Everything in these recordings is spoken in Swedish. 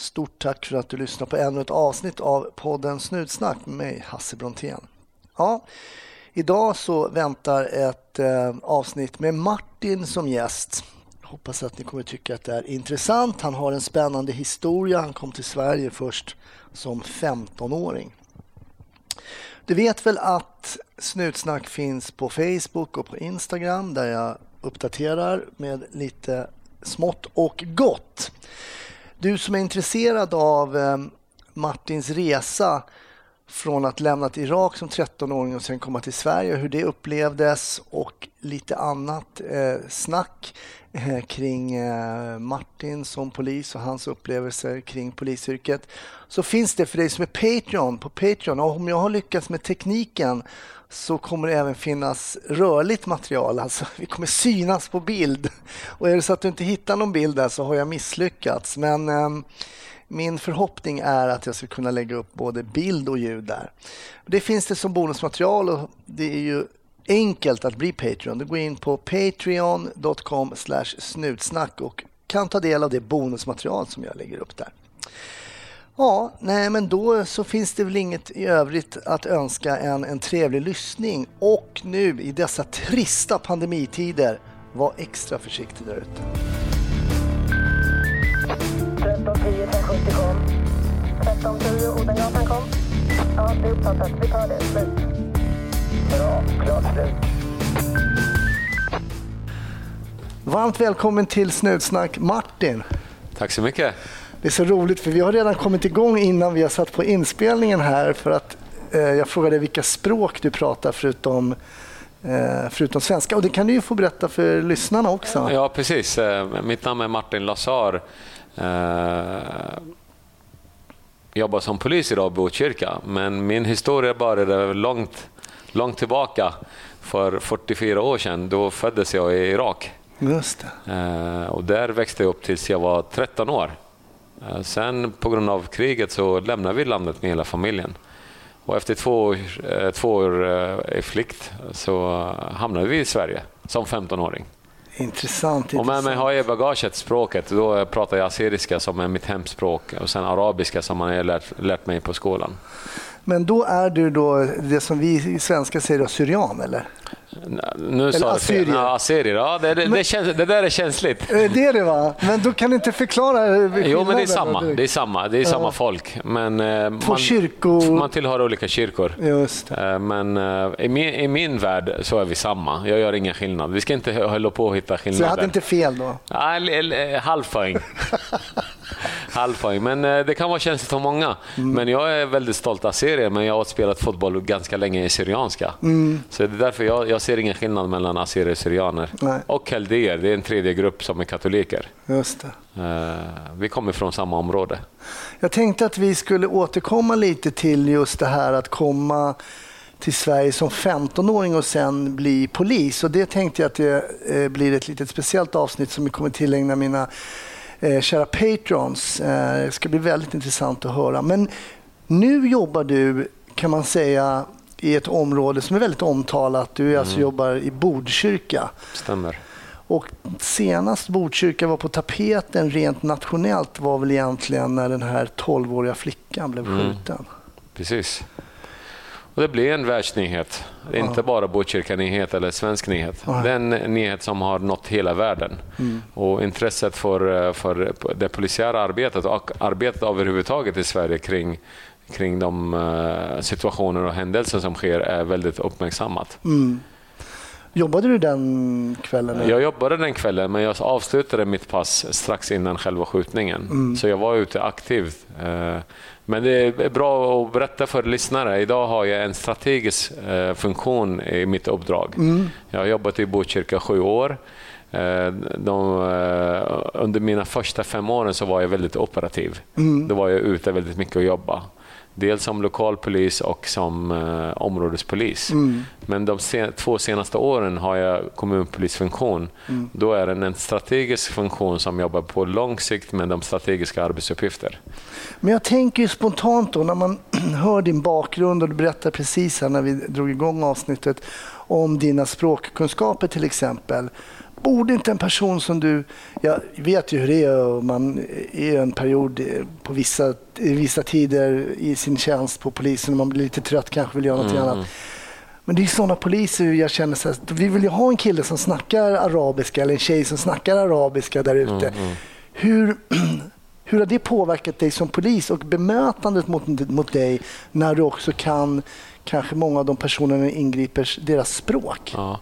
Stort tack för att du lyssnar på ännu ett avsnitt av podden Snutsnack med mig Hasse Brontén. Ja, idag så väntar ett eh, avsnitt med Martin som gäst. Hoppas att ni kommer tycka att det är intressant. Han har en spännande historia. Han kom till Sverige först som 15-åring. Du vet väl att Snutsnack finns på Facebook och på Instagram där jag uppdaterar med lite smått och gott. Du som är intresserad av eh, Martins resa från att lämnat Irak som 13-åring och sen komma till Sverige, hur det upplevdes och lite annat eh, snack eh, kring eh, Martin som polis och hans upplevelser kring polisyrket så finns det för dig som är Patreon på Patreon. Och om jag har lyckats med tekniken så kommer det även finnas rörligt material. Alltså, vi kommer synas på bild. Och är det så att du inte hittar någon bild där så har jag misslyckats. Men eh, min förhoppning är att jag ska kunna lägga upp både bild och ljud där. Det finns det som bonusmaterial och det är ju enkelt att bli Patreon. Du går in på patreon.com snutsnack och kan ta del av det bonusmaterial som jag lägger upp där. Ja, nej men då så finns det väl inget i övrigt att önska än en trevlig lyssning. Och nu i dessa trista pandemitider, var extra försiktig där ute. 1310 Odengatan kom. Ja, det är uppfattat. Vi tar det. Slut. Bra. Klart slut. Varmt välkommen till Snutsnack Martin. Tack så mycket. Det är så roligt för vi har redan kommit igång innan vi har satt på inspelningen här för att eh, jag frågade vilka språk du pratar förutom, eh, förutom svenska. Och det kan du ju få berätta för lyssnarna också. Ja, precis. Eh, Mitt namn är Martin Lazar. Jobbar som polis idag i Botkyrka, men min historia började långt, långt tillbaka. För 44 år sedan, då föddes jag i Irak. Just. Eh, och där växte jag upp tills jag var 13 år. Eh, Sen på grund av kriget så lämnade vi landet med hela familjen. Och efter två år, eh, två år eh, i flykt så hamnade vi i Sverige som 15-åring. Intressant. Och med mig har jag i bagaget språket. Då pratar jag assyriska som är mitt hemspråk och sen arabiska som man har lärt, lärt mig på skolan. Men då är du då det som vi i svenska säger syrian, eller? Nu sa du fel. assyrier. Ja, assyrier. Ja, det, det, det, känns, det där är känsligt. Eh, Det är det va? Men då kan du inte förklara eh, Jo, men det är samma. Det är samma, det är samma folk. Men eh, Två man, kyrkor. man tillhör olika kyrkor. Men i min, i min värld så är vi samma. Jag gör ingen skillnad. Vi ska inte hå- hålla på och hitta Så skillnader. jag hade inte fel då? Ja, l- l- halv poäng. Men eh, det kan vara känsligt för många. Mm. Men jag är väldigt stolt assyrier, men jag har spelat fotboll ganska länge i syrianska. Mm. Så det är därför jag, jag ser ingen skillnad mellan assyrier och syrianer. Nej. Och kaldéer, det är en tredje grupp som är katoliker. Just det. Eh, Vi kommer från samma område. Jag tänkte att vi skulle återkomma lite till just det här att komma till Sverige som 15-åring och sen bli polis. Och det tänkte jag att det eh, blir ett litet speciellt avsnitt som vi kommer tillägna mina eh, kära patrons. Eh, det ska bli väldigt intressant att höra. Men nu jobbar du, kan man säga, i ett område som är väldigt omtalat. Du alltså jobbar i Botkyrka. Stämmer. Och senast Botkyrka var på tapeten rent nationellt var väl egentligen när den här 12-åriga flickan blev skjuten. Precis. Och det blir en världsnyhet. Är inte bara Botkyrka-nyhet eller svensk nyhet. Nej. Det är en nyhet som har nått hela världen. Och intresset för, eh, för det polisiära arbetet och arbetet överhuvudtaget i Sverige kring, kring de eh, situationer och händelser som sker är väldigt uppmärksammat. Jobbade du den kvällen? eller? Jag jobbade den kvällen, men jag avslutade mitt pass strax innan själva skjutningen. Så jag var ute aktivt. Men det är bra att berätta för lyssnare. Idag har jag en strategisk eh, funktion i mitt uppdrag. Jag har jobbat i Botkyrka sju år. Eh, De, eh, under mina första fem åren så var jag väldigt operativ. Då var jag ute väldigt mycket och jobba. Dels som lokalpolis och som eh, områdespolis. Men de se, två senaste åren har jag kommunpolisfunktion. Då är det en strategisk funktion som jobbar på lång sikt med de strategiska arbetsuppgifter. Men jag tänker spontant då när man hör din bakgrund och du berättar precis här när vi drog igång avsnittet om dina språkkunskaper till exempel. Borde inte en person som du, jag vet ju hur det är och man är en period på vissa, vissa tider i sin tjänst på polisen och man blir lite trött kanske vill göra något annat. Men det är sådana poliser jag känner så här, vi vill ju ha en kille som snackar arabiska eller en tjej som snackar arabiska där ute. Hur, hur har det påverkat dig som polis och bemötandet mot, mot dig när du också kan kanske många av de personerna ingriper deras språk? Ja.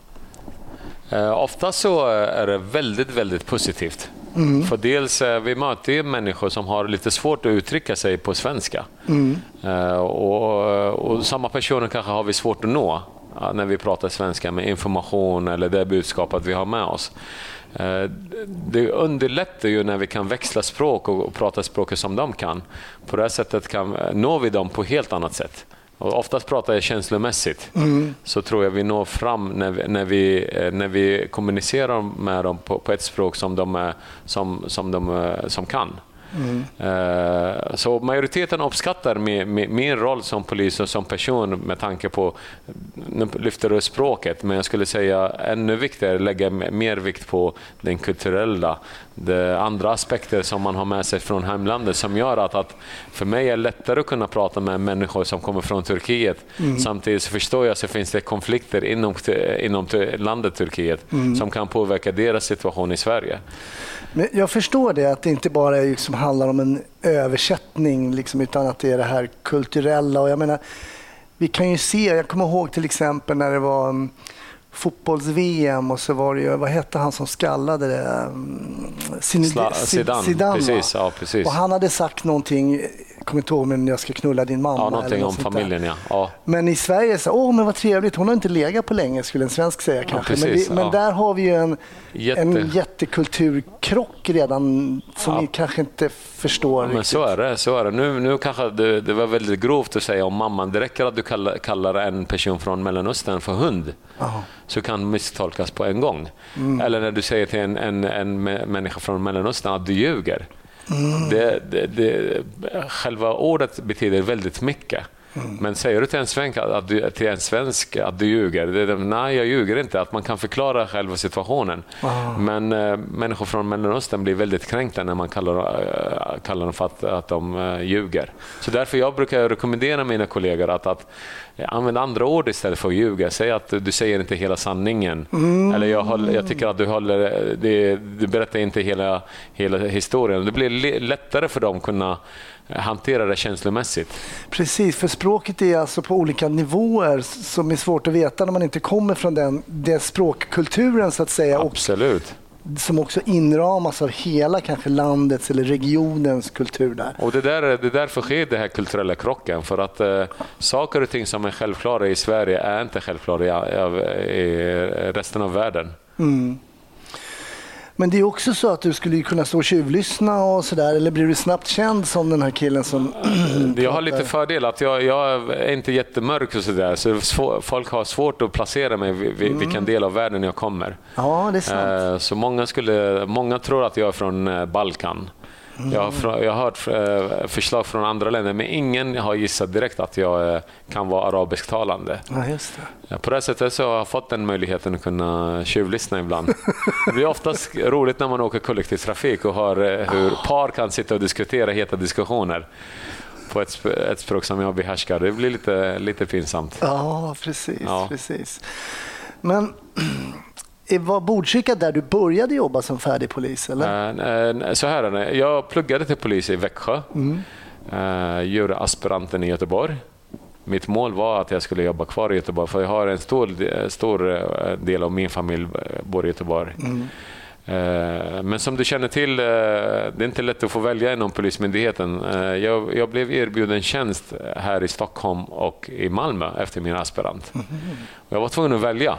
Eh, ofta så är det väldigt, väldigt positivt. För dels, eh, vi möter ju människor som har lite svårt att uttrycka sig på svenska. Eh, och, och samma personer kanske har vi svårt att nå när vi pratar svenska med information eller det budskapet vi har med oss. Eh, Det underlättar ju när vi kan växla språk och och prata språket som de kan. På det här sättet kan, når vi dem på helt annat sätt. Och oftast pratar jag känslomässigt. Så tror jag vi når fram när vi, när vi, eh, när vi kommunicerar med dem på, på ett språk som de, är, som, som, de eh, som kan. Eh, Så majoriteten uppskattar min, min, min roll som polis och som person med tanke på, nu lyfter du språket, men jag skulle säga ännu viktigare, lägga mer vikt på den kulturella, de andra aspekter som man har med sig från hemlandet som gör att, att för mig är det lättare att kunna prata med människor som kommer från Turkiet. Samtidigt så förstår jag att det finns det konflikter inom, inom landet Turkiet som kan påverka deras situation i Sverige. Men jag förstår det, att det inte bara liksom handlar om en översättning liksom, utan att det är det här kulturella. Och jag menar, vi kan ju se, jag kommer ihåg till exempel när det var um, fotbolls-VM och så var det ju, vad hette han som skallade det? Sla- Zid- Zidane, va? precis, ja, precis. Och han hade sagt någonting, kommer inte ihåg, men jag ska knulla din mamma. Ja, någonting något om familjen, ja. ja. Men i Sverige, så, åh men vad trevligt, hon har inte legat på länge skulle en svensk säga kanske. men, precis, det, men där har vi ju en, Jätte. en jättekulturkrock redan som vi kanske inte förstår men så är det. Så är det. Nu, nu kanske det, det var väldigt grovt att säga om mamman. Det räcker att du kallar, kallar en person från Mellanöstern för hund. Ja. Så kan misstolkas på en gång. Mm. Eller när du säger till en, en, en mä- människa från Mellanöstern att du ljuger. Mm. Det, det, det, själva ordet betyder väldigt mycket. Mm. Men säger du till en, svensk att du, till en svensk att du ljuger, det är, nej jag ljuger inte. Att man kan förklara själva situationen. Ah. Men äh, människor från Mellanöstern blir väldigt kränkta när man kallar, äh, kallar dem för att, att de äh, ljuger. Så därför jag brukar rekommendera mina kollegor att, att använda andra ord istället för att ljuga. Säg att du säger inte hela sanningen. Eller jag, håller, jag tycker att du, håller, det, du berättar inte hela, hela historien. Det blir lättare för dem att kunna hantera det känslomässigt. Precis, för språket är alltså på olika nivåer som är svårt att veta när man inte kommer från den, den språkkulturen så att säga Absolut. som också inramas av hela kanske landets eller regionens kultur där. Och det, där, det därför sker den här kulturella krocken. För att eh, saker och ting som är självklara i Sverige är inte självklara i, i resten av världen. Men det är också så att du skulle kunna stå och tjuvlyssna och sådär eller blir du snabbt känd som den här killen som Jag har lite fördel att jag, jag är inte jättemörk och sådär. Så folk har svårt att placera mig vid, vid vilken del av världen jag kommer. Ja, det är sant. Eh, Så många, skulle, många tror att jag är från eh, Balkan. Jag, har, jag har hört eh, förslag från andra länder men ingen har gissat direkt att jag eh, kan vara arabisktalande. Ja, På det sättet så har jag fått den möjligheten att kunna tjuvlyssna ibland. Det blir oftast roligt när man åker kollektivtrafik och hör eh, hur par kan sitta och diskutera heta diskussioner på ett, ett språk som jag behärskar. Det blir lite, lite pinsamt. Ja, precis. Ja. precis. Men var Botkyrka där du började jobba som färdig polis? Eller? Eh, eh, Så här är det. Jag pluggade till polis i Växjö. Eh, Gjorde aspiranten i Göteborg. Mitt mål var att jag skulle jobba kvar i Göteborg för jag har en stor, stor eh, del av min familj eh, bor i Göteborg. Eh, Men som du känner till, eh, det är inte lätt att få välja inom Polismyndigheten. Eh, Jag, jag blev erbjuden tjänst här i Stockholm och i Malmö efter min aspirant. Och Jag var tvungen att välja.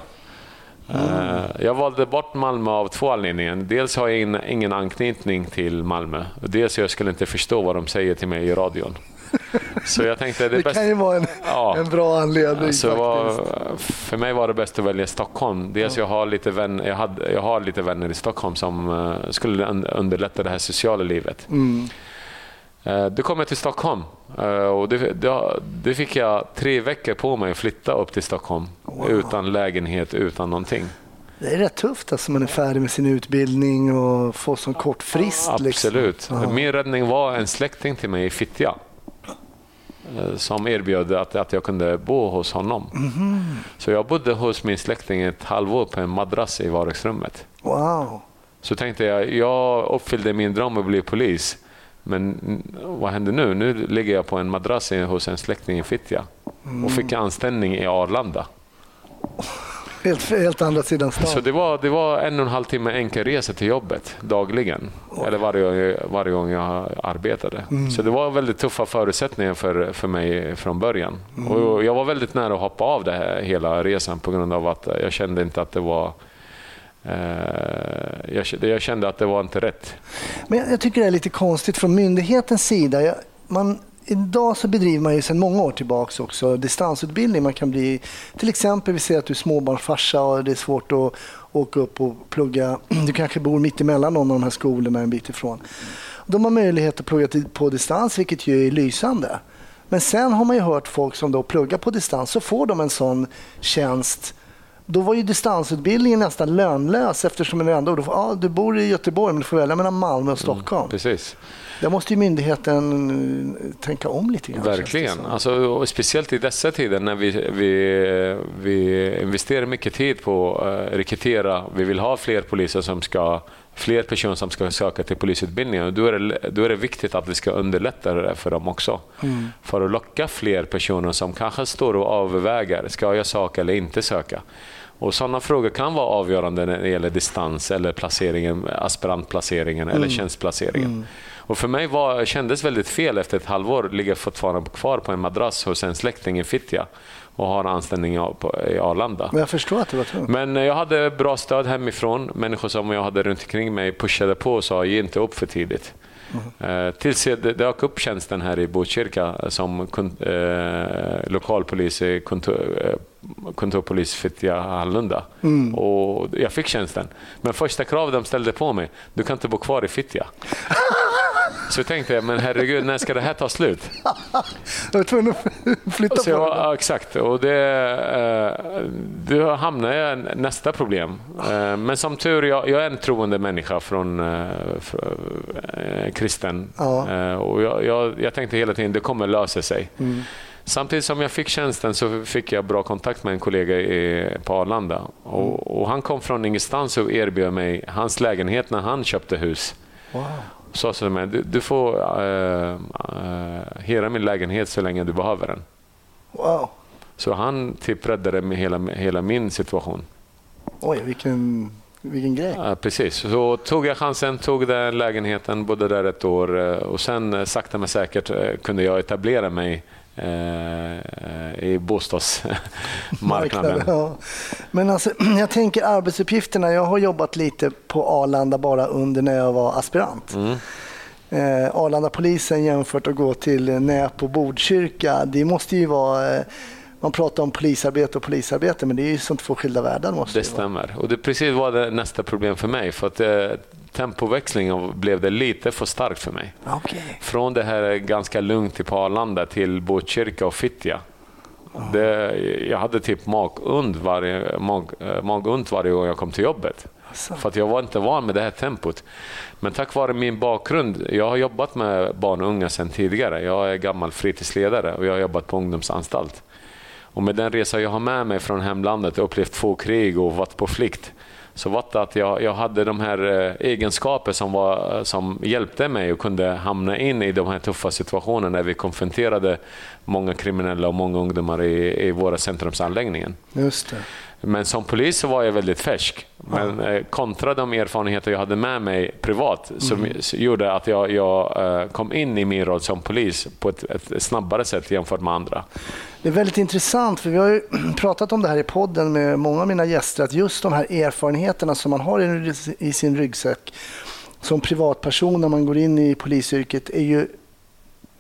Eh, Jag valde bort Malmö av två anledningar. Dels har jag in- ingen anknytning till Malmö. Dels jag skulle inte förstå vad de säger till mig i radion. Så jag tänkte det, Det bäst, kan ju vara en, Ja. en bra anledning så var, för mig var det bäst att välja Stockholm. Dels jag har lite vänner, jag, hade, jag har lite vänner i Stockholm som eh, skulle un- underlätta det här sociala livet. Mm. Eh, Då kom jag till Stockholm eh, och det, det, det fick jag tre veckor på mig att flytta upp till Stockholm utan lägenhet, utan någonting. Det är rätt tufft alltså, man är färdig med sin utbildning och får sån kort frist. Absolut. Liksom. Ja. Min räddning var en släkting till mig i Fittja eh, som erbjöd att, att jag kunde bo hos honom. Mhm. Så jag bodde hos min släkting ett halvår på en madrass i vardagsrummet. Wow. Så tänkte jag, jag uppfyllde min dröm att bli polis. Men mm, vad händer nu? Nu ligger jag på en madrass hos en släkting i Fittja och fick anställning i Arlanda. Helt, helt andra sidan stan. Så det var, det var en och en halv timme enkel resa till jobbet dagligen. Eller varje, varje gång jag arbetade. Så det var väldigt tuffa förutsättningar för, för mig från början. Och jag var väldigt nära att hoppa av det här, hela resan på grund av att jag kände inte att det var Eh, jag, kände- jag kände att det var inte rätt. Men jag, jag tycker det är lite konstigt från myndighetens sida. Jag, man, idag så bedriver man ju sedan många år tillbaka också distansutbildning. Man kan bli, till exempel, vi ser att du är småbarnsfarsa och det är svårt att åka upp och plugga. Du kanske bor mitt emellan någon av de här skolorna en bit ifrån. De har möjlighet att plugga på distans, vilket ju är lysande. Men sen har man ju hört folk som då pluggar på distans, så får de en sån tjänst då var ju distansutbildningen nästan lönlös eftersom det ändå, ja, du bor i Göteborg men du får välja mellan Malmö och Stockholm. Precis. Där måste ju myndigheten eh, tänka om lite grann. Verkligen. Alltså, speciellt i dessa tider när vi, vi, vi investerar mycket tid på att rekrytera. Vi vill ha fler poliser som ska fler personer som ska söka till polisutbildningen. Då är, det, då är det viktigt att vi ska underlätta det för dem också. För att locka fler personer som kanske står och överväger. Ska jag söka eller inte söka? Och Sådana frågor kan vara avgörande när det gäller distans eller placeringen, aspirantplaceringen eller tjänstplaceringen. Och för mig var, kändes väldigt fel efter ett halvår ligga fortfarande kvar på en madrass hos en släkting i Fittja och har anställning i- Arlanda. Men jag förstår att det var tungt. Men eh, jag hade bra stöd hemifrån. Människor som jag hade runt omkring mig pushade på och sa ge inte upp för tidigt. Eh, tills jag det dök upp tjänsten här i Botkyrka som eh, lokalpolis i kontor, eh, kontorpolis Fittja Hallunda. Och jag fick tjänsten. Men första kravet de ställde på mig, du kan inte bo kvar i Fittja. Så tänkte jag, men herregud, när ska det här ta slut? Jag var tvungen att flytta på jag, ja, exakt, och det, eh, då hamnade jag i nästa problem. Eh, men som tur jag, jag är en troende människa från eh, fr- eh, kristen. Ja. Och jag, jag, jag tänkte hela tiden det kommer lösa sig. Mm. Samtidigt som jag fick tjänsten så fick jag bra kontakt med en kollega i, på Arlanda. Och, och han kom från ingenstans och erbjöd mig hans lägenhet när han köpte hus. Wow. Sa till mig, du, du får uh, hyra min lägenhet så länge du behöver den. wow. Så han typ räddade med hela, hela min situation. Oj, vilken, vilken grej. Ja, precis. Så tog jag chansen, tog den lägenheten, bodde där ett år eh, och sen sakta men säkert kunde jag etablera mig i bostadsmarknaden. Ja. Men alltså, jag tänker arbetsuppgifterna. Jag har jobbat lite på Arlanda bara under när jag var aspirant. Mm. Eh, Arlanda-polisen jämfört att gå till Näpo Botkyrka. Det måste ju vara... Man pratar om polisarbete och polisarbete men det är ju som två skilda världar. Måste Det stämmer. Och det precis var det nästa problem för mig. För att eh, tempoväxlingen blev det lite för starkt för mig. Okej. Från det här ganska lugnt på Arlanda till Botkyrka och Fittja. Det, jag hade typ magont varje, mag, eh, magont varje gång jag kom till jobbet. Asså. För att jag var inte van med det här tempot. Men tack vare min bakgrund, jag har jobbat med barn och unga sedan tidigare. Jag är gammal fritidsledare och jag har jobbat på ungdomsanstalt. Och med den resa jag har med mig från hemlandet, upplevt två krig och varit på flykt, så var det att jag, jag hade de här eh, egenskaper som, var, eh, som hjälpte mig och kunde hamna in i de här tuffa situationerna när vi konfronterade många kriminella och många ungdomar i, i våra centrumsanläggningar. Just det. Men som polis så var jag väldigt färsk. Men eh, kontra de erfarenheter jag hade med mig privat som så gjorde att jag, jag eh, kom in i min roll som polis på ett, ett snabbare sätt jämfört med andra. Det är väldigt intressant för vi har ju pratat om det här i podden med många av mina gäster att just de här erfarenheterna som man har i, i sin ryggsäck som privatperson när man går in i polisyrket är ju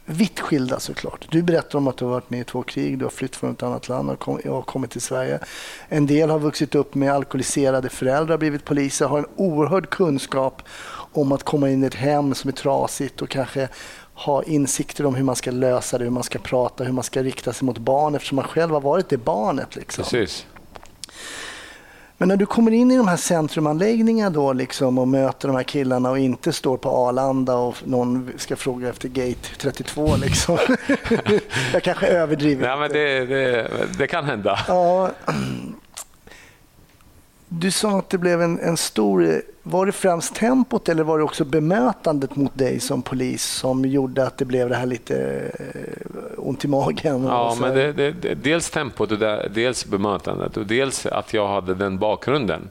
vitt skilda såklart. Du berättar om att du har varit med i två krig, du har flytt från ett annat land och kom, och har kommit till Sverige. En del har vuxit upp med alkoholiserade föräldrar, blivit poliser, har en oerhörd kunskap om att komma in i ett hem som är trasigt och kanske ha insikter om hur man ska lösa det, hur man ska prata, hur man ska rikta sig mot barn eftersom man själv har varit det barnet. Liksom. Precis. Men när du kommer in i de här centrumanläggningarna då liksom och möter de här killarna och inte står på Arlanda och någon ska fråga efter gate 32 liksom. Jag kanske överdriver. Ja, men det, det, det kan hända. Ja. Du sa att det blev en, en stor... Var det främst tempot eller var det också bemötandet mot dig som polis som gjorde att det blev det här lite eh, ont i magen? Ja, men det, det, dels tempot, och dels bemötandet och dels att jag hade den bakgrunden.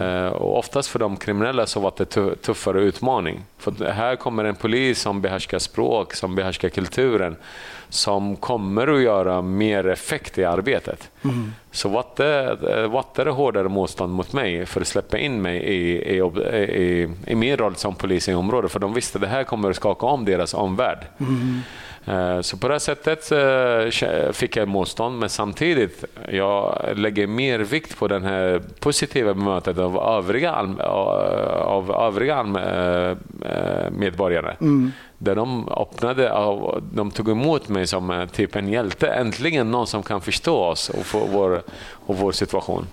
Eh, och oftast för de kriminella så var det tu- tuffare utmaning. För här kommer en polis som behärskar språk, som behärskar kulturen, som kommer att göra mer effekt i arbetet. Så det, var det hårdare motstånd mot mig för att släppa in mig i, i, i, i min roll som polis i området. För de visste att det här kommer att skaka om deras omvärld. Eh, Så på det här sättet eh, fick jag motstånd, men samtidigt jag lägger mer vikt på den här positiva bemötandet av övriga, av övriga eh, medborgare. Där de öppnade och de tog emot mig som eh, typ en hjälte. Äntligen någon som kan förstå oss och, få vår, och vår situation.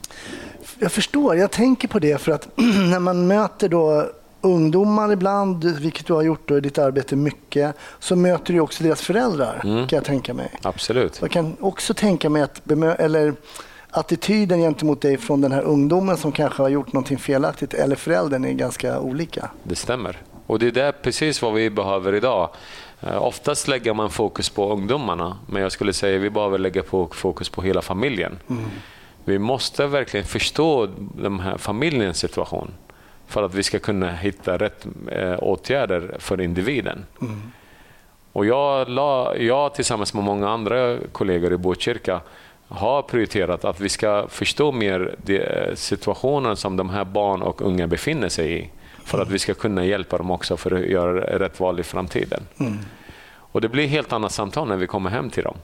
Jag förstår, jag tänker på det för att när man möter då ungdomar ibland, vilket du har gjort i ditt arbete mycket, så möter du också deras föräldrar Mm. kan jag tänka mig. Absolut. Jag kan också tänka mig att eller attityden gentemot dig från den här ungdomen som kanske har gjort någonting felaktigt eller föräldern är ganska olika. Det stämmer. Och det är det precis vad vi behöver idag. Eh, Oftast lägger man fokus på ungdomarna, men jag skulle säga att vi behöver lägga på fokus på hela familjen. Vi måste verkligen förstå den här familjens situation för att vi ska kunna hitta rätt eh, åtgärder för individen. Och jag, la, jag tillsammans med många andra kollegor i Botkyrka har prioriterat att vi ska förstå mer de situationen som de här barn och unga befinner sig i för att vi ska kunna hjälpa dem också för att göra rätt val i framtiden. Och Det blir helt annat samtal när vi kommer hem till dem.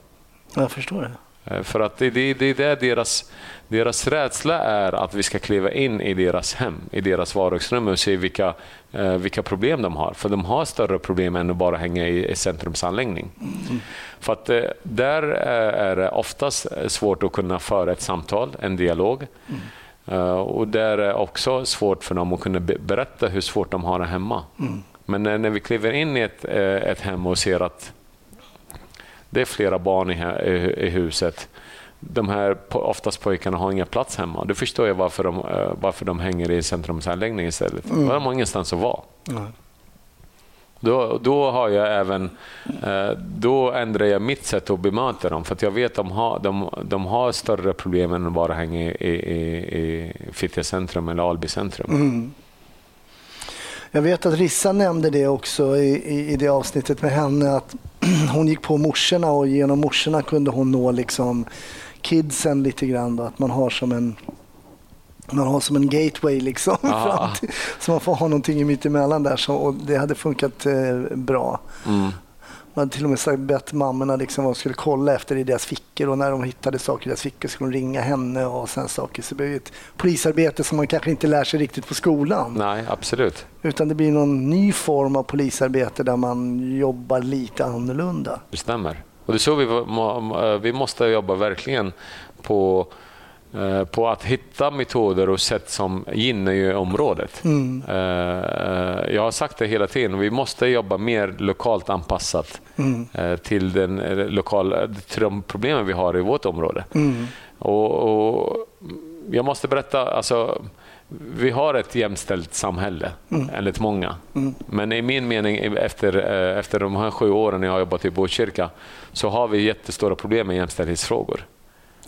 Jag förstår det. Eh, För att det, det, det är deras, deras rädsla är att vi ska kliva in i deras hem, i deras vardagsrum och se vilka, eh, vilka problem de har. För de har större problem än att bara hänga i, i centrumsanläggning. För att eh, där eh, är det oftast svårt att kunna föra ett samtal, en dialog. Eh, och där är också svårt för dem att kunna be- berätta hur svårt de har det hemma. Men när, vi kliver in i ett, eh, ett hem och ser att det är flera barn i, i, huset. De här oftast pojkarna har inga plats hemma. Då förstår jag varför de, eh, varför de hänger i centrumsanläggning istället. De har ingenstans att vara. Då, då, har jag även, eh, då ändrar jag mitt sätt att bemöta dem. För att jag vet att de har, de, de har större problem än att bara hänga i, i, i, Fittja centrum eller Alby centrum. Mm. Jag vet att Rissa nämnde det också i, i, i det avsnittet med henne att hon gick på morsorna och genom morsorna kunde hon nå liksom kidsen lite grann. Då, att man har som en man har som en gateway liksom. Fram till, så man får ha någonting i mittemellan där. Så, och det hade funkat eh, bra. Mm. Man hade till och med sagt, bett mammorna liksom vad de skulle kolla efter i deras fickor och när de hittade saker i deras fickor skulle de ringa henne och sen saker. Så det blir ett polisarbete som man kanske inte lär sig riktigt på skolan. Nej, absolut. Utan det blir någon ny form av polisarbete där man jobbar lite annorlunda. Det stämmer. Och det är så vi, vi måste jobba verkligen på, på att hitta metoder och sätt som gynnar ju området. Eh, Jag har sagt det hela tiden, vi måste jobba mer lokalt anpassat eh, till, den, eh, lokala, till de problemen vi har i vårt område. Och, och jag måste berätta, alltså, vi har ett jämställt samhälle, enligt många. Men i min mening, efter, eh, efter de här sju åren jag har jobbat i Botkyrka, så har vi jättestora problem med jämställdhetsfrågor.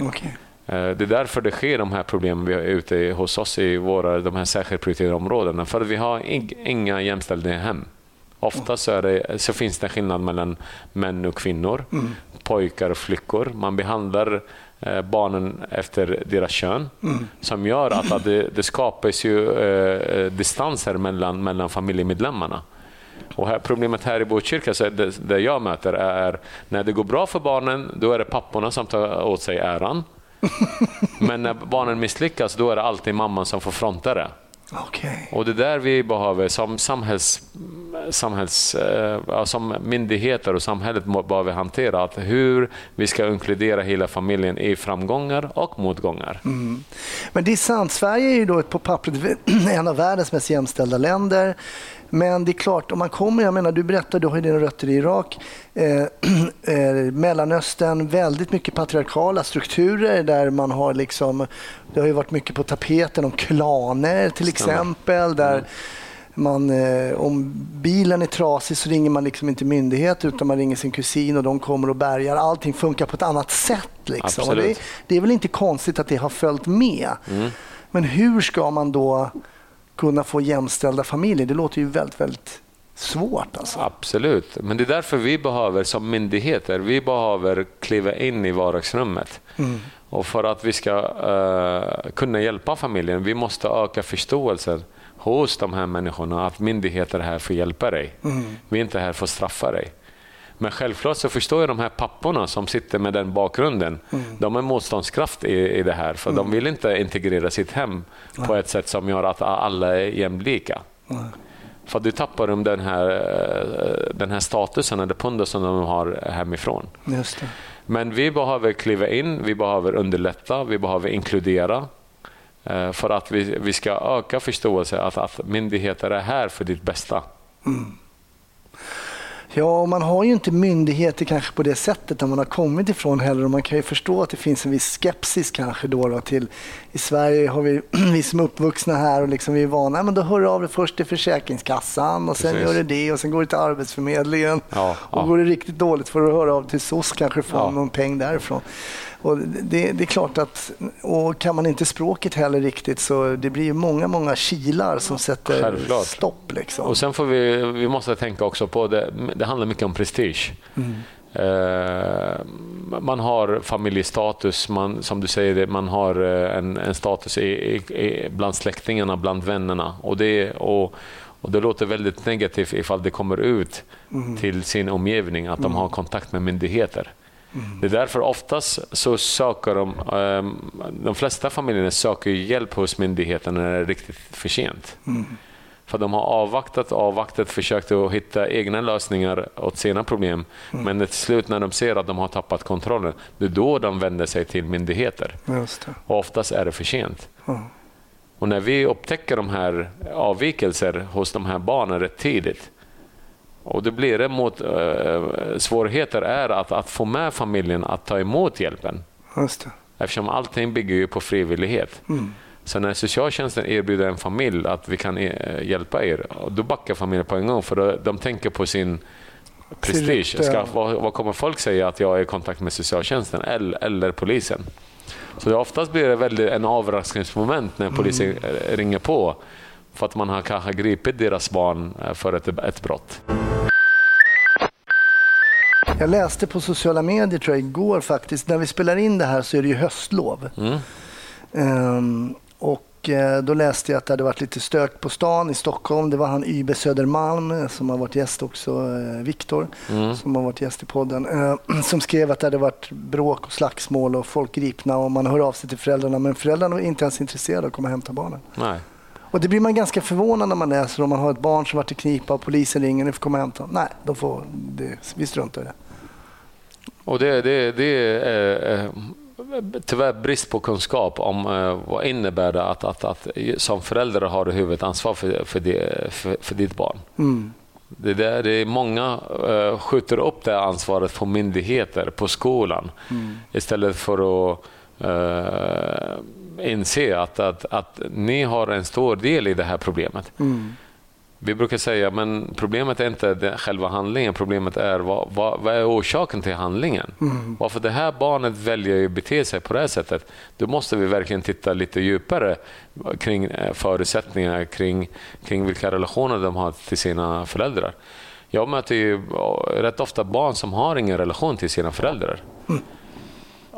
Okej. Eh, Det är därför det sker de här problemen vi har ute hos oss i våra, de här särskilt prioriterade områdena. För att vi har ing- inga jämställda hem. Ofta så, är det, så finns det skillnad mellan män och kvinnor, pojkar och flickor. Man behandlar eh, barnen efter deras kön som gör att, att det, det skapas ju eh, eh, distanser mellan, mellan familjemedlemmarna. Och här, problemet här i Botkyrka, så det, det jag möter, är när det går bra för barnen, då är det papporna som tar åt sig äran. Men när barnen misslyckas, då är det alltid mamman som får fronta det. Okej. Och det är där vi behöver, som, samhälls, samhälls, eh, som myndigheter och samhället behöver hantera att hur vi ska inkludera hela familjen i framgångar och motgångar. Men det är sant, Sverige är ju då på pappret en av världens mest jämställda länder. Men det är klart, om man kommer, jag menar du berättar, du har ju dina rötter i Irak, eh, eh, Mellanöstern, väldigt mycket patriarkala strukturer där man har liksom, det har ju varit mycket på tapeten om klaner till exempel, där man, eh, om bilen är trasig så ringer man liksom inte myndighet utan man ringer sin kusin och de kommer och bärgar. Allting funkar på ett annat sätt. Liksom. Det, det är väl inte konstigt att det har följt med. Men hur ska man då kunna få jämställda familjer? Det låter ju väldigt, väldigt svårt. Alltså. Absolut, men det är därför vi behöver som myndigheter, vi behöver kliva in i vardagsrummet. Och för att vi ska eh, kunna hjälpa familjen, vi måste öka förståelsen hos de här människorna att myndigheter är här för att hjälpa dig. Vi är inte här för att straffa dig. Men självklart så förstår jag de här papporna som sitter med den bakgrunden. De är motståndskraft i, i det här, för de vill inte integrera sitt hem på ett sätt som gör att alla är jämlika. För du tappar dem den här, eh, den här statusen eller pundusen de har hemifrån. Just det. Men vi behöver kliva in, vi behöver underlätta, vi behöver inkludera eh, för att vi, vi ska öka förståelse att, att myndigheter är här för ditt bästa. Ja, och man har ju inte myndigheter kanske på det sättet där man har kommit ifrån heller. Och man kan ju förstå att det finns en viss skepsis kanske då, då till i Sverige har vi, vi som är uppvuxna här och liksom vi är vana, men då hör du av dig först till Försäkringskassan och sen Precis. gör du det och sen går du till Arbetsförmedlingen. Ja, och ja. går det riktigt dåligt får du höra av till SOS kanske få Ja. någon peng därifrån. Och det, det är klart att, och kan man inte språket heller riktigt så det blir många, många kilar som sätter Självklart. stopp. Liksom. Och sen får vi, vi måste tänka också på det, det handlar mycket om prestige. Eh, man har familjestatus, man, som du säger, man har eh, en, en status i, i, bland släktingarna, bland vännerna. Och det, och, och det låter väldigt negativt ifall det kommer ut till sin omgivning att de har kontakt med myndigheter. Det är därför oftast så söker de, ehm, de flesta familjerna söker hjälp hos myndigheten när det är riktigt för sent. För de har avvaktat och avvaktat, försökt att hitta egna lösningar åt sina problem. Men till slut när de ser att de har tappat kontrollen, det är då de vänder sig till myndigheter. Och oftast är det för sent. Ja. Och när vi upptäcker de här avvikelser hos de här barnen rätt tidigt, och det blir det mot, eh, svårigheter är att, att få med familjen att ta emot hjälpen. Just det. Eftersom allting bygger ju på frivillighet. Så när socialtjänsten erbjuder en familj att vi kan eh, hjälpa er, då backar familjen på en gång för de tänker på sin prestige. Ska, vad, vad kommer folk säga att jag är i kontakt med socialtjänsten eller, eller polisen? Så det oftast blir det väldigt en överraskningsmoment när polisen eh, ringer på för att man har kanske gripit deras barn eh, för ett, ett brott. Jag läste på sociala medier tror jag igår faktiskt. När vi spelar in det här så är det ju höstlov. Mm. Ehm, och eh, då läste jag att det hade varit lite stök på stan i Stockholm. Det var han Ybe Södermalm eh, som har varit gäst också, Viktor, som har varit gäst i podden, eh, som skrev att det hade varit bråk och slagsmål och folk gripna och man hör av sig till föräldrarna men föräldrarna är inte ens intresserade av att komma och hämta barnen. Nej. Och det blir man ganska förvånad när man läser om man har ett barn som varit i knipa och polisen ringer, ni får komma och hämta. Nej, de får, det, vi struntar i det. Och det, det, det är eh, tyvärr brist på kunskap om eh, vad innebär det att, att, att som förälder har du huvudansvar för, för, det, för, för ditt barn. Mm. Det, där, det är många eh, skjuter upp det ansvaret på myndigheter, på skolan istället för att eh, inse att, att, att ni har en stor del i det här problemet. Vi brukar säga men problemet är inte själva handlingen, problemet är vad, vad, vad är orsaken till handlingen? Varför det här barnet väljer att bete sig på det här sättet? Då måste vi verkligen titta lite djupare kring eh, förutsättningar, kring, kring vilka relationer de har till sina föräldrar. Jag möter ju rätt ofta barn som har ingen relation till sina föräldrar.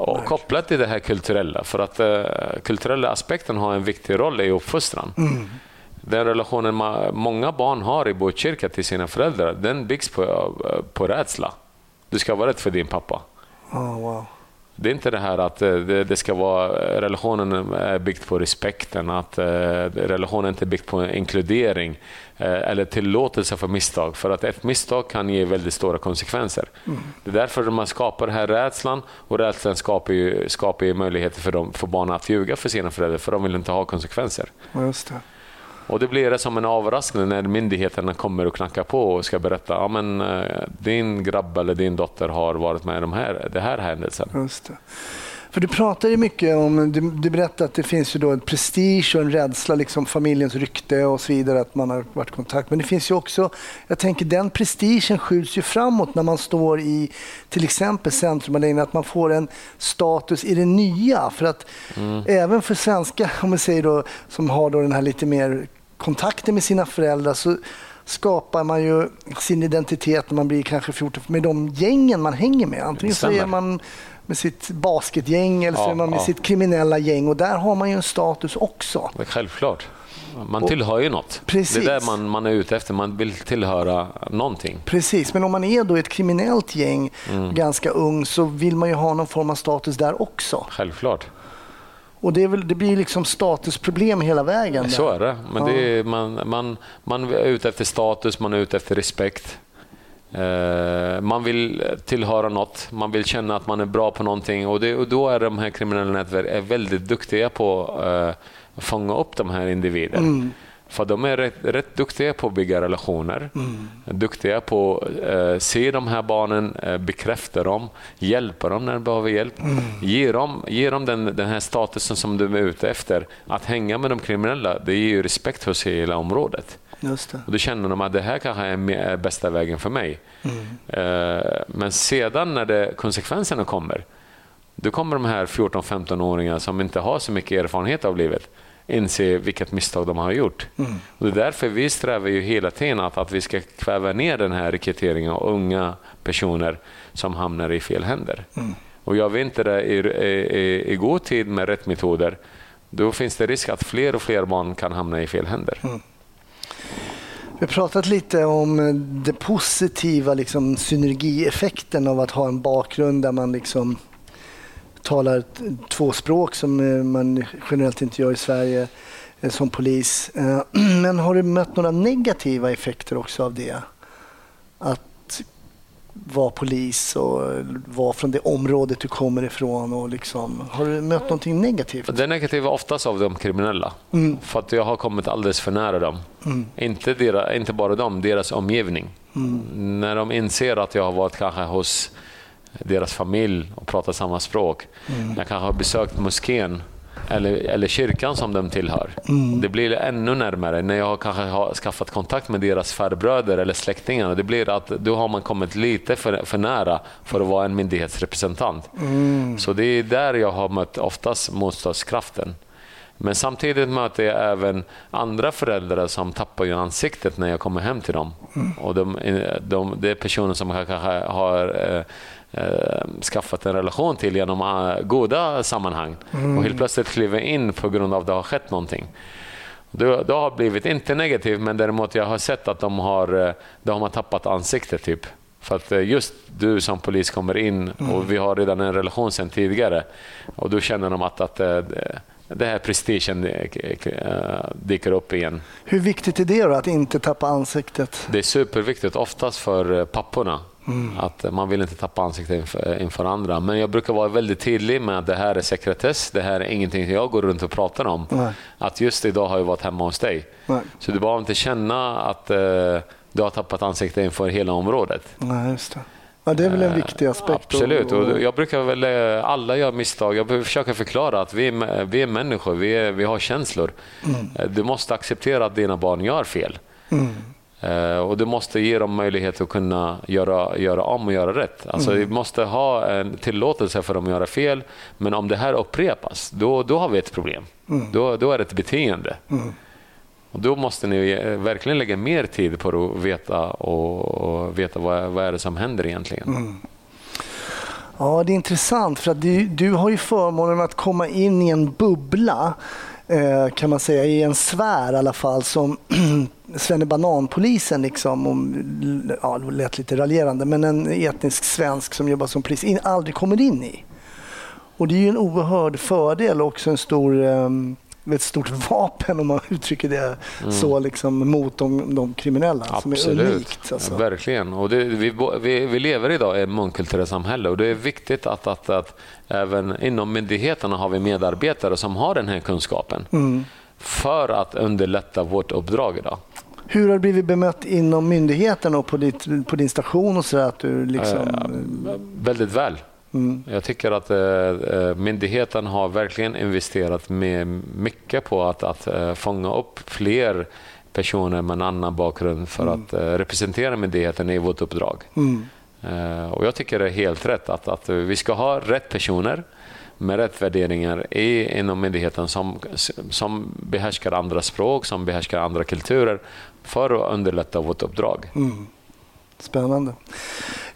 Och kopplat till det här kulturella, för att uh, kulturella aspekten har en viktig roll i uppfostran. den relationen ma- många barn har i Botkyrka till sina föräldrar, den byggs på, på rädsla. Du ska vara rädd för din pappa. Ja, wow. Det är inte det här att eh, det, ska vara, relationen är byggd på respekten, att eh, relationen inte är byggd på inkludering eh, eller tillåtelse för misstag. För att ett misstag kan ge väldigt stora konsekvenser. Det är därför man skapar den här rädslan och rädslan skapar ju, skapar ju möjligheter för, dem, för barn att ljuga för sina föräldrar för de vill inte ha konsekvenser. Just det. Och det blir det som en överraskning när myndigheterna kommer och knackar på och ska berätta ja, men, eh, din grabb eller din dotter har varit med i de här, det här händelsen. Just det. För du pratar ju mycket om, du, du berättar att det finns ju då en prestige och en rädsla, liksom familjens rykte och så vidare, att man har varit i kontakt. Men det finns ju också, jag tänker den prestigen skjuts ju framåt när man står i till exempel centrumanläggningen, att man får en status i det nya. För att även för svenska, om man säger då, som har då den här lite mer kontakten med sina föräldrar, så skapar man ju sin identitet när man blir kanske 14 med de gängen man hänger med. Antingen så är man med sitt basketgäng eller så Ja, är man med ja. sitt kriminella gäng och där har man ju en status också. Men Självklart. Man tillhör ju något. Precis. Det är det man, man är ute efter. Man vill tillhöra någonting. Precis, men om man är då ett kriminellt gäng, Mm. ganska ung, så vill man ju ha någon form av status där också. Självklart. Och det, väl, det blir liksom statusproblem hela vägen. där. Så är det. Men det är, man, man, man är ute efter status, man är ute efter respekt. Eh, man vill tillhöra något, man vill känna att man är bra på någonting och, det, och då är de här kriminella nätverken väldigt duktiga på eh, att fånga upp de här individerna. För de är rätt, rätt duktiga på att bygga relationer, duktiga på att eh, se de här barnen, eh, bekräfta dem, hjälpa dem när de behöver hjälp. Ge dem, ge dem den, den här statusen som de är ute efter. Att hänga med de kriminella, det ger ju respekt hos hela området. Just det. Och då känner de att det här kanske är bästa vägen för mig. Eh, Men sedan när det, konsekvenserna kommer, då kommer de här 14-15-åringarna som inte har så mycket erfarenhet av livet inse vilket misstag de har gjort. Och det är därför vi strävar ju hela tiden att, att vi ska kväva ner den här rekryteringen av unga personer som hamnar i fel händer. Och gör vi inte det i, i, i god tid med rätt metoder, då finns det risk att fler och fler barn kan hamna i fel händer. Vi har pratat lite om det positiva liksom, synergieffekten av att ha en bakgrund där man liksom talar två språk som eh, man generellt inte gör i Sverige eh, som polis. Eh, Men har du mött några negativa effekter också av det? Att vara polis och vara från det området du kommer ifrån. Och liksom, har du mött någonting negativt? Det negativa oftast av de kriminella. För att jag har kommit alldeles för nära dem. Inte, dera, inte bara dem, deras omgivning. När de inser att jag har varit kanske hos deras familj och pratat samma språk. Jag kanske har besökt moskén eller, eller kyrkan som de tillhör. Det blir ännu närmare när jag kanske har skaffat kontakt med deras farbröder eller släktingar. Det blir att då har man kommit lite för, för nära för att vara en myndighetsrepresentant. Så det är där jag har mött oftast motståndskraften. Men samtidigt möter jag även andra föräldrar som tappar ju ansiktet när jag kommer hem till dem. Och de, de, det är personer som kanske har eh, skaffat en relation till genom eh, goda sammanhang och helt plötsligt kliver in på grund av att det har skett någonting. Det, det har blivit, inte negativt, men däremot jag har sett att de har, eh, de har tappat ansiktet. Typ. För att eh, just du som polis kommer in och vi har redan en relation sedan tidigare och då känner de att, att eh, det- det här prestigen dyker upp igen. Hur viktigt är det då, att inte tappa ansiktet? Det är superviktigt, oftast för eh, papporna. Att eh, man vill inte tappa ansiktet inför, eh, inför andra. Men jag brukar vara väldigt tydlig med att det här är sekretess. Det här är ingenting jag går runt och pratar om. Nej. Att just idag har jag varit hemma hos dig. Nej. Så du behöver inte känna att eh, du har tappat ansiktet inför hela området. Nej, just det. Ja, det är väl en viktig aspekt. Absolut. Och, jag brukar väl, eh, alla gör misstag. Jag försöka förklara att vi är, vi är människor, vi, är, vi har känslor. Eh, Du måste acceptera att dina barn gör fel. Eh, Och du måste ge dem möjlighet att kunna göra, göra om och göra rätt. Alltså, Vi måste ha en tillåtelse för dem att göra fel. Men om det här upprepas, då, då har vi ett problem. Då, då är det ett beteende. Och då måste ni eh, verkligen lägga mer tid på att veta, och, och veta vad, vad är det som händer egentligen. Ja, det är intressant för att du, du har ju förmånen att komma in i en bubbla eh, Eh, kan man säga, i en sfär i alla fall som Svennebananpolisen, liksom, om, ja, det lät lite raljerande, men en etnisk svensk som jobbar som polis in, aldrig kommer in i. Och det är ju en oerhörd fördel och också en stor um, ett stort vapen om man uttrycker det Mm. så liksom, mot de, de kriminella som är unikt. Alltså. Ja, verkligen. Och det, vi, vi, vi lever idag i ett mångkulturellt samhälle och det är viktigt att, att, att även inom myndigheterna har vi medarbetare som har den här kunskapen Mm. för att underlätta vårt uppdrag idag. Hur har du blivit bemött inom myndigheten och på, ditt, på din station och så där, att du liksom... Eh, väldigt väl. Mm. Jag tycker att eh, eh, myndigheten har verkligen investerat med mycket på att, att eh, fånga upp fler personer med en annan bakgrund för att eh, representera myndigheten i vårt uppdrag. Mm. Eh, och Jag tycker det är helt rätt att, att vi ska ha rätt personer med rätt värderingar i, inom myndigheten som, som behärskar andra språk, som behärskar andra kulturer för att underlätta vårt uppdrag. Spännande.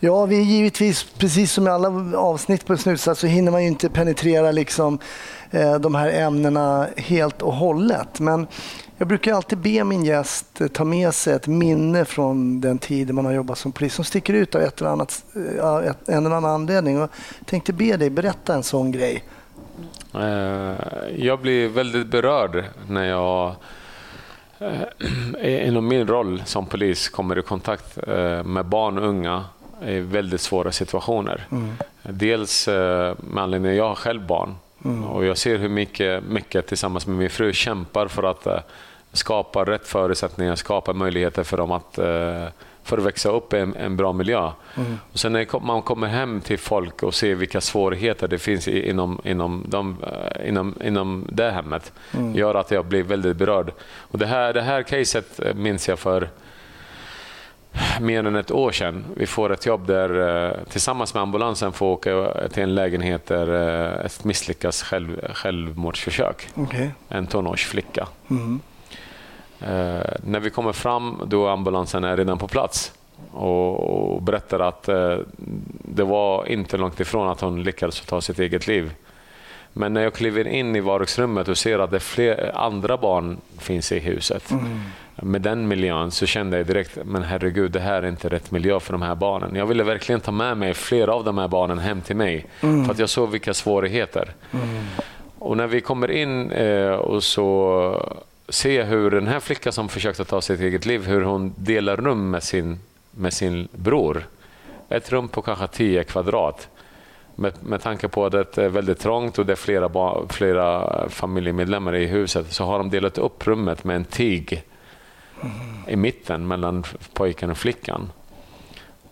Ja, vi är givetvis, precis som i alla avsnitt på Snutsat, så hinner man ju inte penetrera liksom, eh, de här ämnena helt och hållet. Men jag brukar alltid be min gäst eh, ta med sig ett minne från den tiden man har jobbat som polis som sticker ut av ett eller annat, eh, ett, en eller annan anledning. Och jag tänkte be dig berätta en sån grej. Eh, jag blir väldigt berörd när jag inom min roll som polis kommer i kontakt eh, med barn och unga i väldigt svåra situationer. Dels eh, med anledning av att jag har själv barn. Och jag ser hur mycket, mycket tillsammans med min fru kämpar för att eh, skapa rätt förutsättningar, skapa möjligheter för dem att eh, för att växa upp i en, en bra miljö. Och sen när man kommer hem till folk och ser vilka svårigheter det finns i, inom, inom, de, eh, inom, inom det hemmet gör att jag blir väldigt berörd. Och det, här, det här caset eh, minns jag för mer än ett år sedan. Vi får ett jobb där eh, tillsammans med ambulansen får åka till en lägenhet där ett misslyckas själv, självmordsförsök. Okej. En tonårsflicka. Mm. Eh, när vi kommer fram då ambulansen är redan på plats och, och berättar att eh, det var inte långt ifrån att hon lyckades ta sitt eget liv. Men när jag kliver in i vardagsrummet och ser att det fler andra barn finns i huset med den miljön så kände jag direkt men herregud, det här är inte rätt miljö för de här barnen. Jag ville verkligen ta med mig flera av de här barnen hem till mig för att jag såg vilka svårigheter. Och när vi kommer in eh, och så se hur den här flickan som försökte ta sitt eget liv, hur hon delar rum med sin, med sin bror. Ett rum på kanske 10 kvadrat. Med, med tanke på att det är väldigt trångt och det är flera, flera familjemedlemmar i huset så har de delat upp rummet med en tig i mitten mellan pojken och flickan.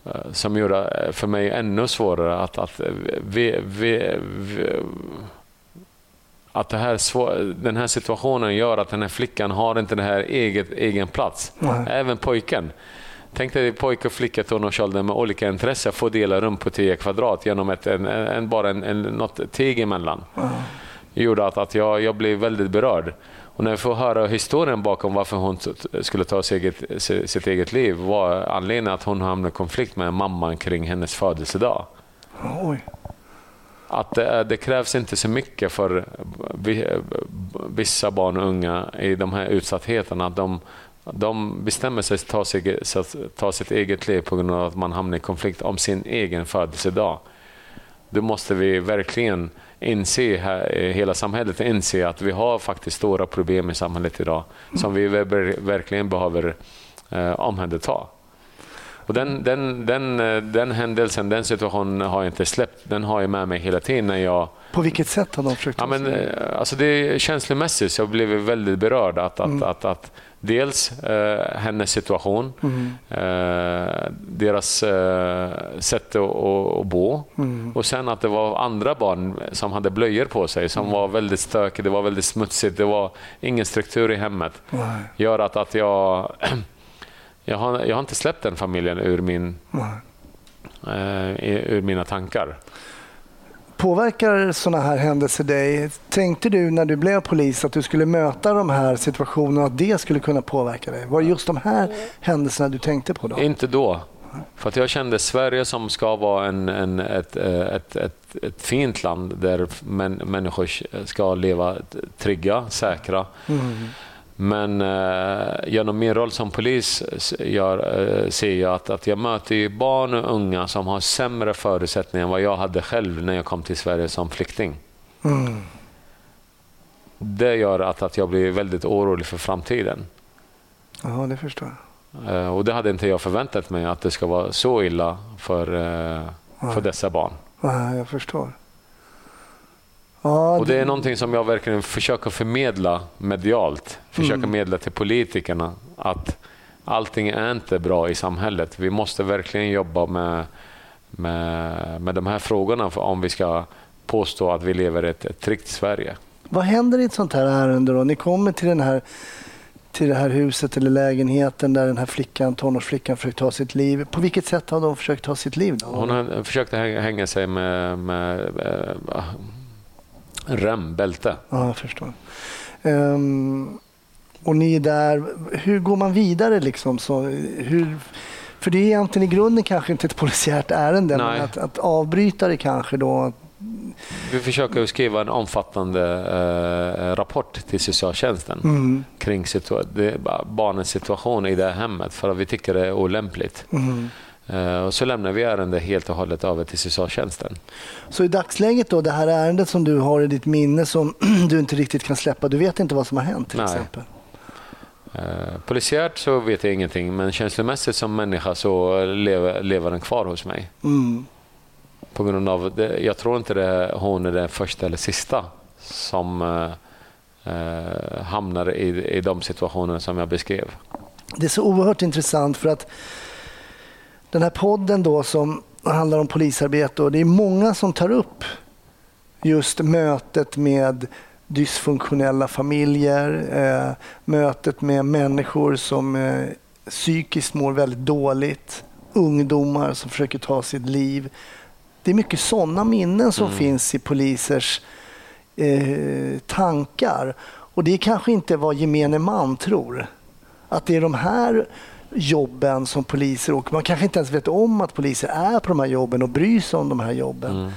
Eh, som gjorde eh, för mig ännu svårare att, att, eh, vi, vi, vi, att här den här situationen gör att den här flickan har inte den här eget, egen plats. Nej. Även pojken. Tänk dig pojke och flicka i tonårsåldern med olika intressen får dela rum på 10 kvadrat genom ett, en, en, bara en, en, något tig emellan. Det gjorde att, att jag, jag blev väldigt berörd. Och när jag får höra historien bakom varför hon skulle ta sitt eget, si- sitt eget liv var anledningen att hon hamnade i konflikt med mamman kring hennes födelsedag. Oj. Att det, det krävs inte så mycket för vissa barn och unga i de här utsattheterna. De, de bestämmer sig för att ta, sitt eget liv på grund av att man hamnar i konflikt om sin egen födelsedag. Då måste vi verkligen inse, här, hela samhället inse att vi har faktiskt stora problem i samhället idag som vi verkligen behöver eh, omhänderta. Och den, den, den, eh, den händelsen, den situationen har jag inte släppt. Den har jag med mig hela tiden när jag På vilket sätt har de försökt Ja, men, eh, alltså det är känslomässigt jag blev väldigt berörd. Att, att, att, att dels eh, hennes situation, eh, deras eh, sätt att, att, bo och sen att det var andra barn som hade blöjor på sig som var väldigt stökigt, det var väldigt smutsigt, det var ingen struktur i hemmet. Nej. Gör att, att jag, jag, har, jag har inte släppt den familjen ur, min, eh, ur mina tankar. Påverkar sådana här händelser dig? Tänkte du när du blev polis att du skulle möta de här situationerna och att det skulle kunna påverka dig? Var det just de här händelserna du tänkte på då? Inte då. För att jag kände Sverige som ska vara en, en, ett, eh, ett, ett, ett fint land där män, människor ska leva trygga, säkra. Mm. Men eh, genom min roll som polis s- gör, eh, ser jag att, att jag möter barn och unga som har sämre förutsättningar än vad jag hade själv när jag kom till Sverige som flykting. Mm. Det gör att, att jag blir väldigt orolig för framtiden. Ja, det förstår jag. Eh, och det hade inte jag förväntat mig att det ska vara så illa för, eh, för dessa barn. Ja, jag förstår. Ja, Och det är någonting som jag verkligen försöker förmedla medialt. Försöker Mm. medla till politikerna att allting är inte bra i samhället. Vi måste verkligen jobba med, med, med de här frågorna om vi ska påstå att vi lever i ett, ett tryggt Sverige. Vad händer i ett sånt här ärende då? Ni kommer till, den här, till det här huset eller lägenheten där den här flickan, tonårsflickan försökt ta sitt liv. På vilket sätt har de försökt ta sitt liv? Då? Hon har- försökte hänga, sig med, med äh, rem, bälte. Ja, jag förstår. Ehm, och ni är där. Hur går man vidare? Liksom? Så, hur, för det är egentligen i grunden kanske inte ett polisiärt ärende, Nej. men att, att avbryta det kanske då. Vi försöker skriva en omfattande eh, rapport till socialtjänsten Mm, kring situa- barnens situation i det här hemmet för att vi tycker det är olämpligt. mm. Eh, och så lämnar vi ärendet helt och hållet över till socialtjänsten. Så i dagsläget då, det här ärendet som du har i ditt minne som du inte riktigt kan släppa, du vet inte vad som har hänt till Nej. exempel? Eh, polisiärt så vet jag ingenting men känslomässigt som människa så lever, lever den kvar hos mig. Mm. På grund av det, jag tror inte det, hon är den första eller sista som eh, eh, hamnar i, i de situationer som jag beskrev. Det är så oerhört intressant för att den här podden då som handlar om polisarbete och det är många som tar upp just mötet med dysfunktionella familjer, eh, mötet med människor som eh, psykiskt mår väldigt dåligt, ungdomar som försöker ta sitt liv. Det är mycket sådana minnen som finns i polisers eh, tankar. Och det är kanske inte vad gemene man tror. Att det är de här jobben som poliser och man kanske inte ens vet om att poliser är på de här jobben och bryr sig om de här jobben. Mm.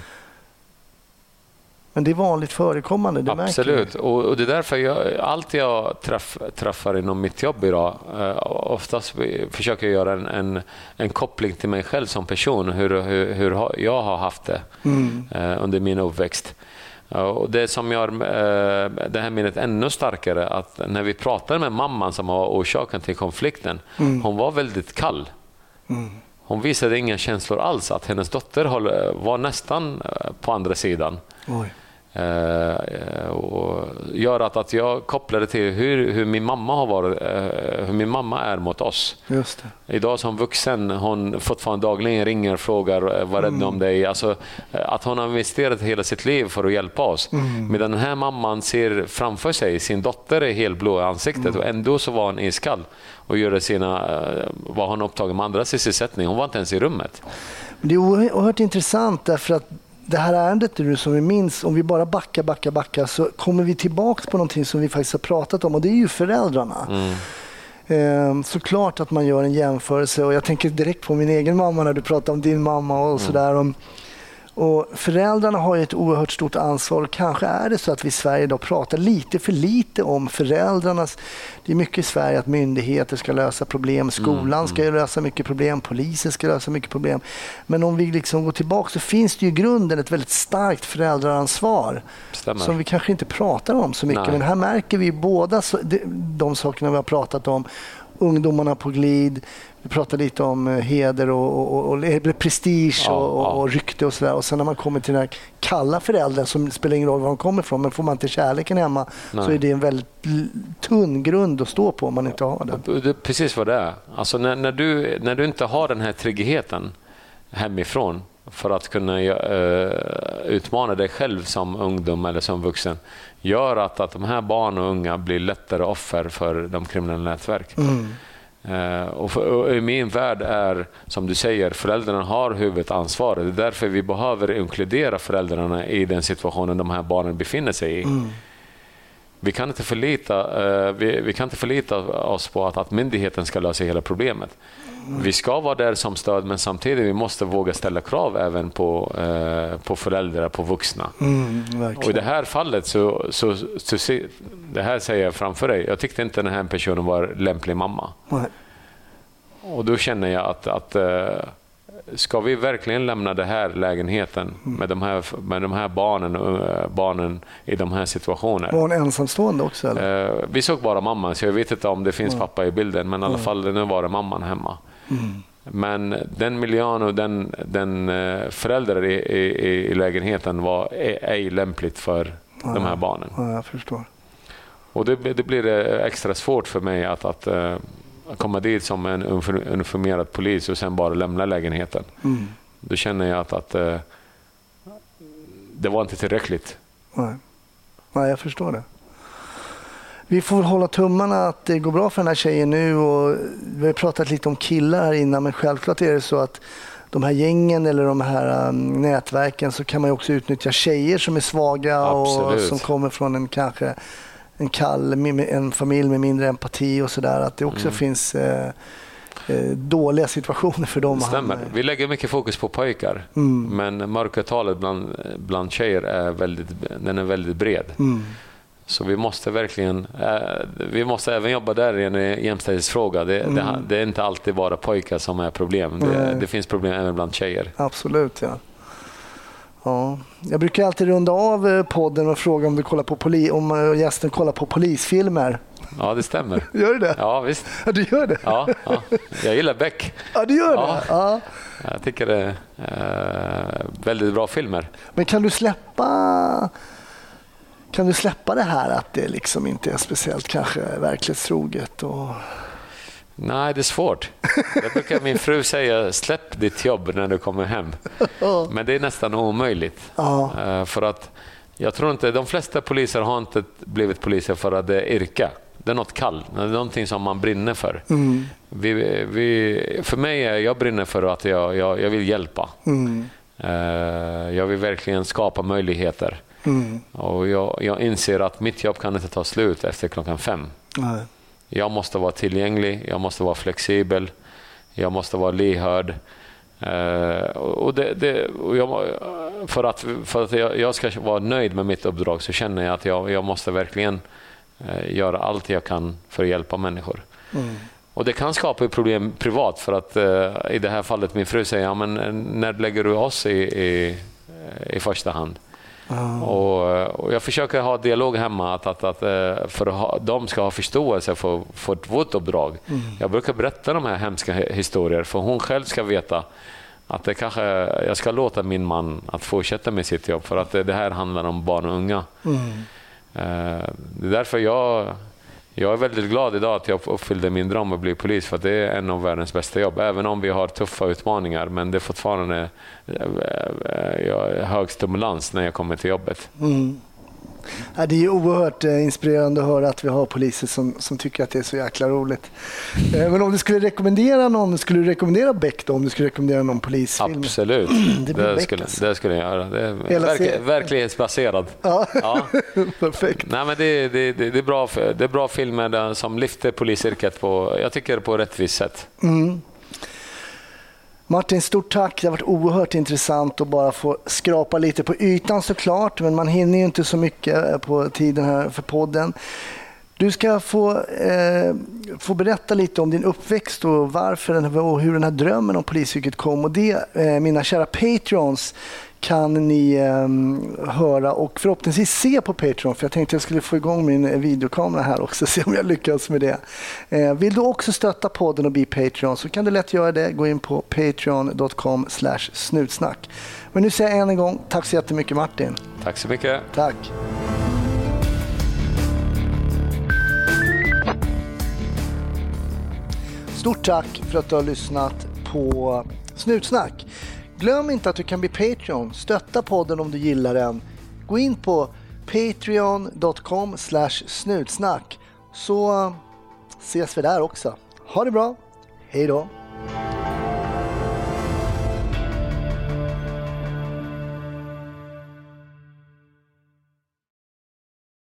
Men det är vanligt förekommande, det Absolut, och, och det är därför jag, allt jag träff, träffar inom mitt jobb idag, eh, oftast försöker jag göra en, en, en koppling till mig själv som person, hur, hur, hur jag har haft det Mm. eh, under min uppväxt. Och det som gör eh, det här minnet ännu starkare, att när vi pratade med mamman som var orsaken till konflikten, Mm. hon var väldigt kall. Hon visade inga känslor alls, att hennes dotter var nästan eh, på andra sidan. Oj. Eh, och gör att, att jag kopplade till hur, hur min mamma har varit, eh, hur min mamma är mot oss. Just det. Idag som vuxen, hon fortfarande dagligen ringer och frågar eh, var rädd om dig. Alltså, eh, att hon har investerat hela sitt liv för att hjälpa oss. Medan den här mamman ser framför sig sin dotter är helt blå i ansiktet och ändå så var hon iskall och gjorde sina, eh, var hon upptagen med andra sysselsättning. Hon var inte ens i rummet. Det är oerhört intressant därför att det här ärendet nu som vi minns, om vi bara backar, backar, backar så kommer vi tillbaks på någonting som vi faktiskt har pratat om och det är ju föräldrarna. Ehm, Såklart att man gör en jämförelse och jag tänker direkt på min egen mamma när du pratar om din mamma och sådär. Om- Och föräldrarna har ju ett oerhört stort ansvar och kanske är det så att vi i Sverige idag pratar lite för lite om föräldrarnas... Det är mycket i Sverige att myndigheter ska lösa problem, skolan ska ju lösa mycket problem, polisen ska lösa mycket problem. Men om vi liksom går tillbaka så finns det ju i grunden ett väldigt starkt föräldraransvar Stämmer. som vi kanske inte pratar om så mycket. Nej. Men här märker vi båda de sakerna vi har pratat om. Ungdomarna på glid. Vi pratar lite om eh, heder och, och, och, prestige Ja, och, och, och rykte och sådär. Och sen när man kommer till den här kalla föräldern som spelar ingen roll var de kommer ifrån. Men får man inte kärleken hemma så Nej. är det en väldigt tunn grund att stå på om man inte har den. Det är precis vad det är. Alltså när, när, du, när du inte har den här tryggheten hemifrån för att kunna eh, utmana dig själv som ungdom eller som vuxen gör att, att de här barn och unga blir lättare offer för de kriminella nätverk. Eh, och, för, och I min värld är, som du säger, föräldrarna har huvudansvaret. Det är därför vi behöver inkludera föräldrarna i den situationen de här barnen befinner sig i. Vi kan inte förlita, eh, vi, vi kan inte förlita oss på att, att myndigheten ska lösa hela problemet. Vi ska vara där som stöd men samtidigt vi måste våga ställa krav även på, eh, på föräldrar, på vuxna. Mm, Och i det här fallet så, så, så, se- det här säger jag framför dig. Jag tyckte inte den här personen var lämplig mamma. Nej. Och då känner jag att, att eh, ska vi verkligen lämna den här lägenheten med de här, med de här barnen, eh, barnen i de här situationerna. Var hon ensamstående också? Eller? Eh, vi såg bara mamman, så jag vet inte om det finns pappa i bilden, men i alla fall nu var det mamman hemma. Men den miljön och den, den eh, föräldrar i, i, i lägenheten var ej, ej lämpligt för de här barnen. Ja, jag förstår. Och det, det blir extra svårt för mig att, att komma dit som en uniform- uniformerad polis och sen bara lämna lägenheten. Mm. Då känner jag att, att eh, det var inte tillräckligt. Nej. Nej, jag förstår det. Vi får hålla tummarna att det går bra för den här tjejen nu. Och vi har pratat lite om killar här innan, men självklart är det så att de här gängen eller de här um, nätverken så kan man ju också utnyttja tjejer som är svaga och Absolut. som kommer från en kanske en kall, en familj med mindre empati och sådär. Att det också finns eh, eh, dåliga situationer för dem. Det stämmer. Vi lägger mycket fokus på pojkar, Mm. men mörkertalet bland, bland tjejer är väldigt, den är väldigt bred. Mm. Så vi måste verkligen, eh, vi måste även jobba där i en jämställdhetsfråga. Det, det, det är inte alltid bara pojkar som är problem. Det, det finns problem även bland tjejer. Absolut, ja. Ja. Jag brukar alltid runda av eh, podden och fråga om, du kollar på poli- om eh, gästen kollar på polisfilmer. Ja, det stämmer. Gör du det? Ja, visst. Ja, du gör det? Ja, ja. Jag gillar Beck. Ja, du gör det? Ja. Jag tycker det är eh, väldigt bra filmer. Men kan du släppa kan du släppa det här att det liksom inte är speciellt kanske verklighetstroget? Och... Nej, det är svårt. Jag brukar min fru säga, släpp ditt jobb när du kommer hem. Men det är nästan omöjligt. Ja. Eh, För att jag tror inte, de flesta poliser har inte blivit poliser för att det är yrke. Det är något kall, det är någonting som man brinner för. Mm. Vi, vi, för mig, är jag brinner för att jag, jag, jag vill hjälpa. Mm. Eh, Jag vill verkligen skapa möjligheter. Mm. Och jag, jag inser att mitt jobb kan inte ta slut efter klockan fem. Nej. Jag måste vara tillgänglig, jag måste vara flexibel, jag måste vara lyhörd. Eh, och det, det, och jag, för att, för att jag, jag ska vara nöjd med mitt uppdrag så känner jag att jag, jag måste verkligen eh, göra allt jag kan för att hjälpa människor. Mm. Och Det kan skapa problem privat för att eh, i det här fallet min fru säger ja, men när lägger du oss i, i, i första hand? Och, och jag försöker ha dialog hemma att, att, att, eh, för att ha, de ska ha förståelse för, för vårt uppdrag. Jag brukar berätta de här hemska hi- historier för hon själv ska veta att det kanske, jag ska låta min man att fortsätta med sitt jobb för att det, det här handlar om barn och unga. Eh, Det är därför jag, jag är väldigt glad idag att jag uppfyllde min dröm att bli polis för att det är en av världens bästa jobb. Även om vi har tuffa utmaningar men det är fortfarande eh, eh, eh, hög stimulans när jag kommer till jobbet. Mm. Det är ju oerhört eh, inspirerande att höra att vi har poliser som, som tycker att det är så jäkla roligt. Eh, Men om du skulle rekommendera någon, skulle du rekommendera Beck då? Om du skulle rekommendera någon polisfilm? Absolut, Det det, skulle, alltså. det skulle jag göra. Det är verk, verklighetsbaserad. Ja, Ja. perfekt. Nej, men det, det, det, är bra, det är bra filmer som lyfter polisyrket på, jag tycker på rätt vis sätt. Martin, stort tack. Det har varit oerhört intressant att bara få skrapa lite på ytan såklart, men man hinner ju inte så mycket eh, på tiden här för podden. Du ska få, eh, få berätta lite om din uppväxt och varför den, och hur den här drömmen om polisyrket kom. Och det, eh, mina kära Patreons, kan ni eh, höra och förhoppningsvis se på Patreon. För jag tänkte jag skulle få igång min videokamera här också, se om jag lyckas med det. Eh, vill du också stötta podden och bli Patreon så kan du lätt göra det. Gå in på patreon.com snutsnack. Men nu säger jag än en gång tack så jättemycket Martin. Tack så mycket. Tack. Stort tack för att du har lyssnat på Snutsnack. Glöm inte att du kan bli Patreon. Stötta podden om du gillar den. Gå in på patreon.com snutsnack så eh, ses vi där också. Ha det bra. Hej då.